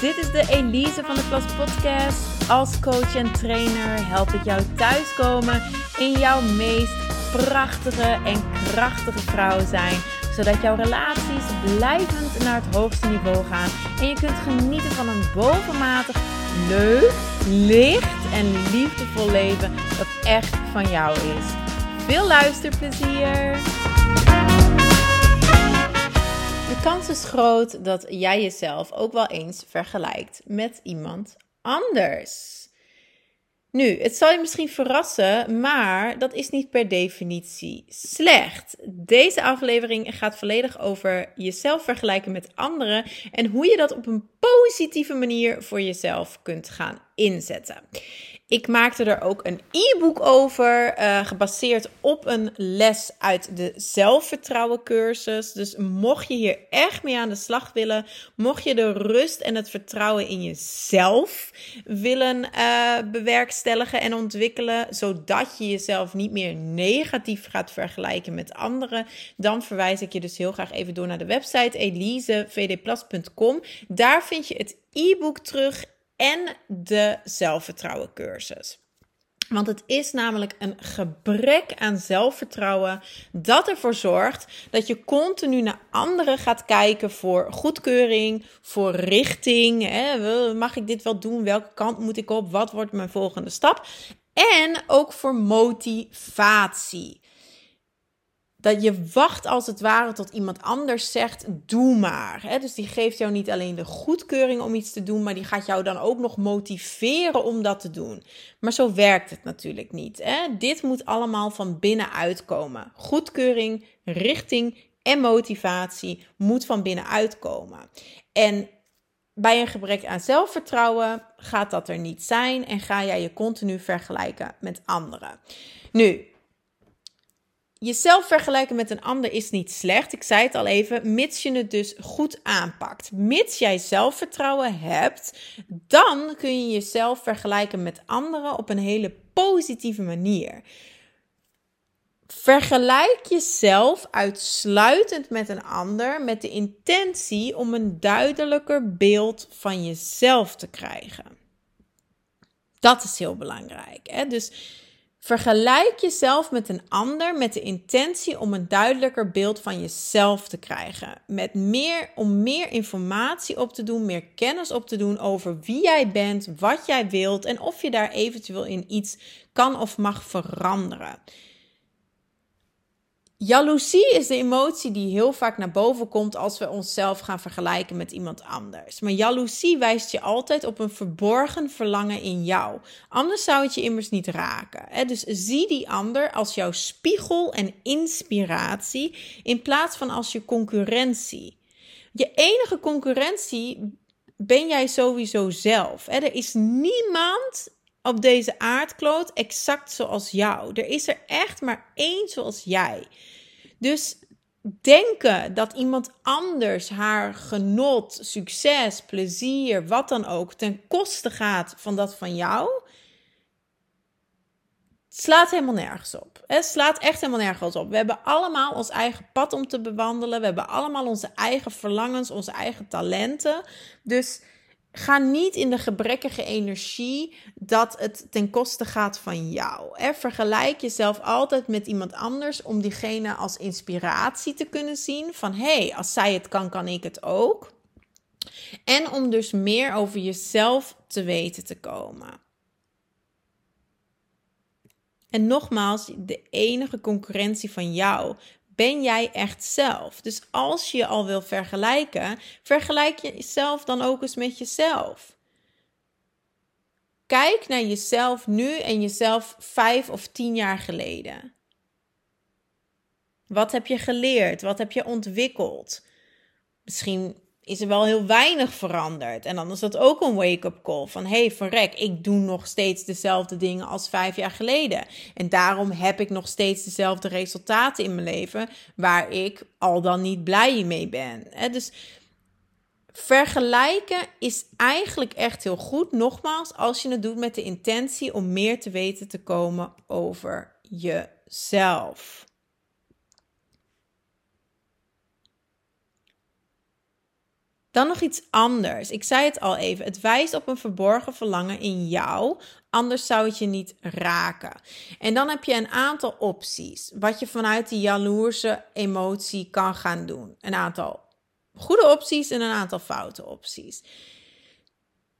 dit is de Elise van de Klas Podcast. Als coach en trainer help ik jou thuiskomen in jouw meest prachtige en krachtige vrouw zijn. Zodat jouw relaties blijvend naar het hoogste niveau gaan. En je kunt genieten van een bovenmatig leuk, licht en liefdevol leven dat echt van jou is. Veel luisterplezier! De kans is groot dat jij jezelf ook wel eens vergelijkt met iemand anders. Nu, het zal je misschien verrassen, maar dat is niet per definitie slecht. Deze aflevering gaat volledig over jezelf vergelijken met anderen en hoe je dat op een positieve manier voor jezelf kunt gaan inzetten. Ik maakte er ook een e-book over, uh, gebaseerd op een les uit de zelfvertrouwen cursus. Dus mocht je hier echt mee aan de slag willen, mocht je de rust en het vertrouwen in jezelf willen uh, bewerkstelligen en ontwikkelen, zodat je jezelf niet meer negatief gaat vergelijken met anderen, dan verwijs ik je dus heel graag even door naar de website elisevdplas.com. Daar vind je het e-book terug en de zelfvertrouwen cursus. Want het is namelijk een gebrek aan zelfvertrouwen dat ervoor zorgt dat je continu naar anderen gaat kijken voor goedkeuring, voor richting. Hè? Mag ik dit wel doen? Welke kant moet ik op? Wat wordt mijn volgende stap? En ook voor motivatie dat je wacht als het ware tot iemand anders zegt: doe maar. Dus die geeft jou niet alleen de goedkeuring om iets te doen, maar die gaat jou dan ook nog motiveren om dat te doen. Maar zo werkt het natuurlijk niet. Dit moet allemaal van binnenuit komen. Goedkeuring, richting en motivatie moet van binnenuit komen. En bij een gebrek aan zelfvertrouwen gaat dat er niet zijn en ga jij je continu vergelijken met anderen. Nu, Jezelf vergelijken met een ander is niet slecht. Ik zei het al even, mits je het dus goed aanpakt. Mits jij zelfvertrouwen hebt, dan kun je jezelf vergelijken met anderen op een hele positieve manier. Vergelijk jezelf uitsluitend met een ander met de intentie om een duidelijker beeld van jezelf te krijgen. Dat is heel belangrijk. Hè? Dus Vergelijk jezelf met een ander met de intentie om een duidelijker beeld van jezelf te krijgen. Met meer, om meer informatie op te doen, meer kennis op te doen over wie jij bent, wat jij wilt en of je daar eventueel in iets kan of mag veranderen. Jaloezie is de emotie die heel vaak naar boven komt als we onszelf gaan vergelijken met iemand anders. Maar jaloezie wijst je altijd op een verborgen verlangen in jou. Anders zou het je immers niet raken. Dus zie die ander als jouw spiegel en inspiratie in plaats van als je concurrentie. Je enige concurrentie ben jij sowieso zelf. Er is niemand op deze aardkloot exact zoals jou. Er is er echt maar één zoals jij. Dus denken dat iemand anders haar genot, succes, plezier, wat dan ook, ten koste gaat van dat van jou, slaat helemaal nergens op. Het slaat echt helemaal nergens op. We hebben allemaal ons eigen pad om te bewandelen. We hebben allemaal onze eigen verlangens, onze eigen talenten. Dus Ga niet in de gebrekkige energie dat het ten koste gaat van jou. Vergelijk jezelf altijd met iemand anders om diegene als inspiratie te kunnen zien. Van hé, hey, als zij het kan, kan ik het ook. En om dus meer over jezelf te weten te komen. En nogmaals, de enige concurrentie van jou ben jij echt zelf? Dus als je al wil vergelijken, vergelijk jezelf dan ook eens met jezelf. Kijk naar jezelf nu en jezelf vijf of tien jaar geleden. Wat heb je geleerd? Wat heb je ontwikkeld? Misschien is er wel heel weinig veranderd. En dan is dat ook een wake-up call van hey, verrek, ik doe nog steeds dezelfde dingen als vijf jaar geleden. En daarom heb ik nog steeds dezelfde resultaten in mijn leven waar ik al dan niet blij mee ben. Dus vergelijken is eigenlijk echt heel goed. Nogmaals, als je het doet met de intentie om meer te weten te komen over jezelf. Dan nog iets anders. Ik zei het al even. Het wijst op een verborgen verlangen in jou. Anders zou het je niet raken. En dan heb je een aantal opties. Wat je vanuit die jaloerse emotie kan gaan doen. Een aantal goede opties en een aantal foute opties.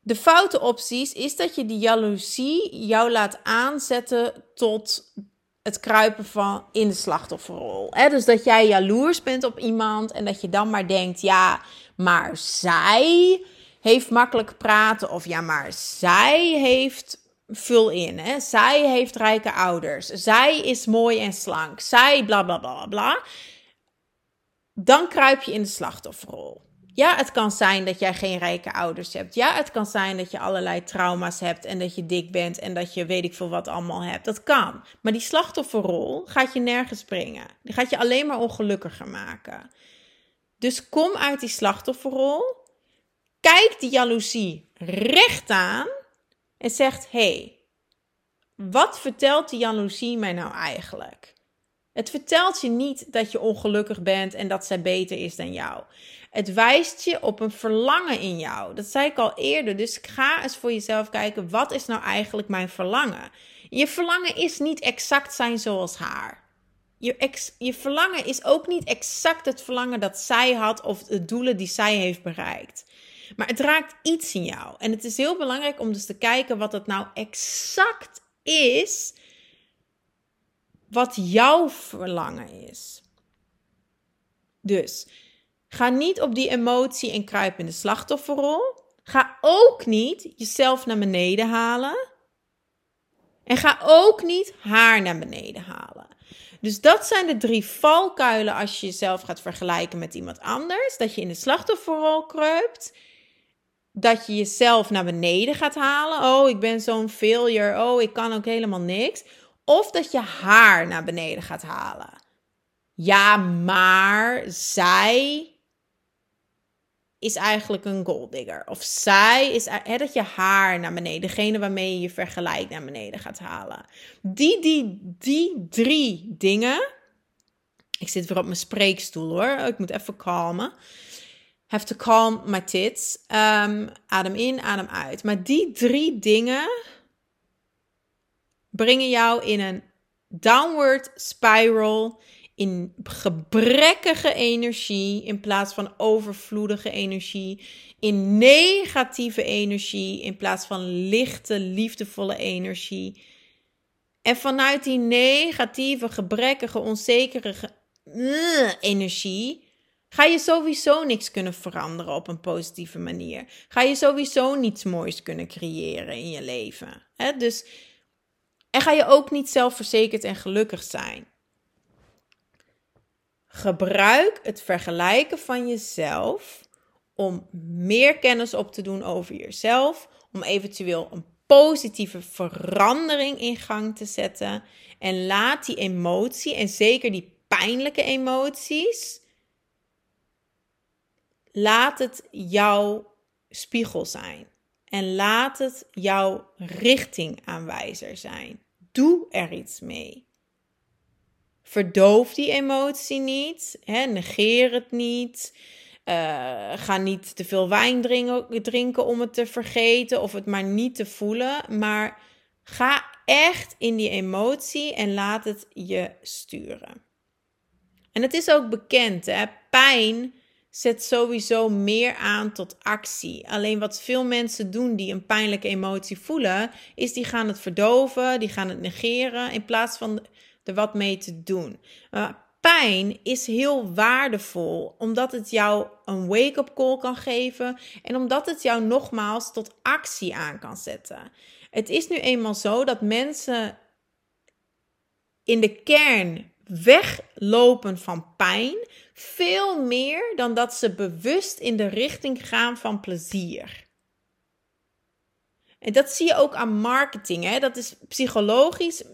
De foute opties is dat je die jaloezie jou laat aanzetten tot het kruipen van in de slachtofferrol. Dus dat jij jaloers bent op iemand en dat je dan maar denkt: ja, maar zij heeft makkelijk praten. Of ja, maar zij heeft. Vul in, hè? Zij heeft rijke ouders. Zij is mooi en slank. Zij bla bla bla bla. Dan kruip je in de slachtofferrol. Ja, het kan zijn dat jij geen rijke ouders hebt. Ja, het kan zijn dat je allerlei trauma's hebt en dat je dik bent en dat je weet ik veel wat allemaal hebt. Dat kan. Maar die slachtofferrol gaat je nergens brengen. Die gaat je alleen maar ongelukkiger maken. Dus kom uit die slachtofferrol. Kijk die jaloezie recht aan en zegt: hey, wat vertelt die jaloezie mij nou eigenlijk? Het vertelt je niet dat je ongelukkig bent en dat zij beter is dan jou. Het wijst je op een verlangen in jou. Dat zei ik al eerder. Dus ga eens voor jezelf kijken: wat is nou eigenlijk mijn verlangen? Je verlangen is niet exact zijn zoals haar. Je, je verlangen is ook niet exact het verlangen dat zij had of de doelen die zij heeft bereikt. Maar het raakt iets in jou. En het is heel belangrijk om dus te kijken wat het nou exact is wat jouw verlangen is. Dus ga niet op die emotie en kruip in de slachtofferrol. Ga ook niet jezelf naar beneden halen. En ga ook niet haar naar beneden halen. Dus dat zijn de drie valkuilen als je jezelf gaat vergelijken met iemand anders. Dat je in de slachtofferrol kruipt. Dat je jezelf naar beneden gaat halen. Oh, ik ben zo'n failure. Oh, ik kan ook helemaal niks. Of dat je haar naar beneden gaat halen. Ja, maar zij is eigenlijk een golddigger. Of zij is hè, dat je haar naar beneden, degene waarmee je je vergelijkt naar beneden gaat halen. Die, die, die drie dingen. Ik zit weer op mijn spreekstoel hoor. Ik moet even kalmen. Have to calm my tits. Um, adem in, adem uit. Maar die drie dingen brengen jou in een downward spiral in gebrekkige energie in plaats van overvloedige energie, in negatieve energie in plaats van lichte, liefdevolle energie. En vanuit die negatieve, gebrekkige, onzekere uh, energie ga je sowieso niks kunnen veranderen op een positieve manier. Ga je sowieso niets moois kunnen creëren in je leven. Hè? Dus, en ga je ook niet zelfverzekerd en gelukkig zijn. Gebruik het vergelijken van jezelf om meer kennis op te doen over jezelf, om eventueel een positieve verandering in gang te zetten. En laat die emotie, en zeker die pijnlijke emoties, laat het jouw spiegel zijn. En laat het jouw richtingaanwijzer zijn. Doe er iets mee. Verdoof die emotie niet. Hè, negeer het niet. Uh, ga niet te veel wijn drinken, drinken om het te vergeten of het maar niet te voelen. Maar ga echt in die emotie en laat het je sturen. En het is ook bekend, hè? pijn zet sowieso meer aan tot actie. Alleen wat veel mensen doen die een pijnlijke emotie voelen, is die gaan het verdoven, die gaan het negeren in plaats van er wat mee te doen. Pijn is heel waardevol omdat het jou een wake-up call kan geven en omdat het jou nogmaals tot actie aan kan zetten. Het is nu eenmaal zo dat mensen in de kern weglopen van pijn veel meer dan dat ze bewust in de richting gaan van plezier. En dat zie je ook aan marketing. Hè? Dat is psychologisch.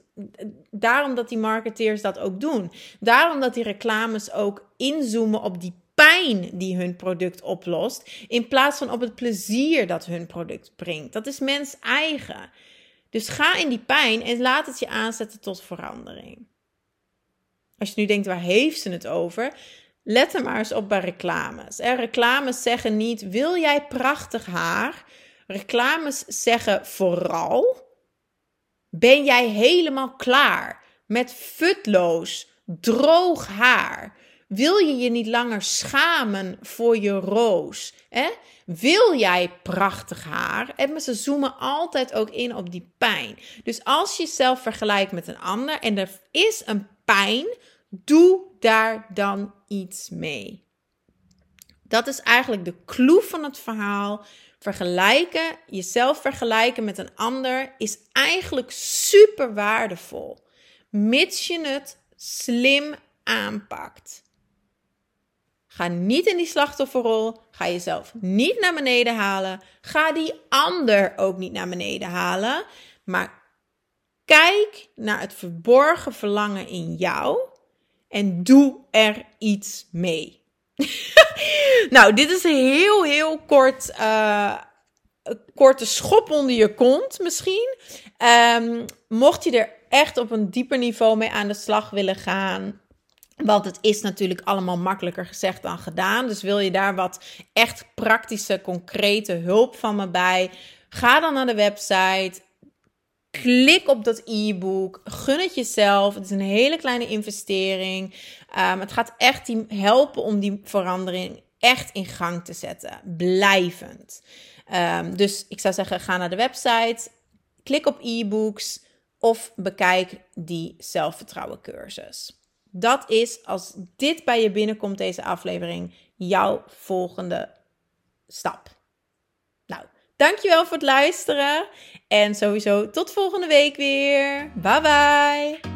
Daarom dat die marketeers dat ook doen. Daarom dat die reclames ook inzoomen op die pijn die hun product oplost. In plaats van op het plezier dat hun product brengt. Dat is mens eigen. Dus ga in die pijn en laat het je aanzetten tot verandering. Als je nu denkt, waar heeft ze het over? let er maar eens op bij reclames. Reclames zeggen niet: wil jij prachtig haar? Reclames zeggen vooral: ben jij helemaal klaar met futloos, droog haar? Wil je je niet langer schamen voor je roos? Hè? Wil jij prachtig haar? En ze zoomen altijd ook in op die pijn. Dus als je jezelf vergelijkt met een ander en er is een pijn, doe daar dan iets mee. Dat is eigenlijk de clue van het verhaal. Vergelijken, jezelf vergelijken met een ander is eigenlijk super waardevol, mits je het slim aanpakt. Ga niet in die slachtofferrol. Ga jezelf niet naar beneden halen. Ga die ander ook niet naar beneden halen. Maar kijk naar het verborgen verlangen in jou en doe er iets mee. nou, dit is een heel, heel kort, uh, korte schop onder je kont misschien. Um, mocht je er echt op een dieper niveau mee aan de slag willen gaan, want het is natuurlijk allemaal makkelijker gezegd dan gedaan. Dus wil je daar wat echt praktische, concrete hulp van me bij? Ga dan naar de website. Klik op dat e-book. Gun het jezelf. Het is een hele kleine investering. Um, het gaat echt helpen om die verandering echt in gang te zetten. Blijvend. Um, dus ik zou zeggen, ga naar de website. Klik op e-books. Of bekijk die zelfvertrouwen cursus. Dat is, als dit bij je binnenkomt, deze aflevering, jouw volgende stap. Nou, dankjewel voor het luisteren. En sowieso tot volgende week weer. Bye bye.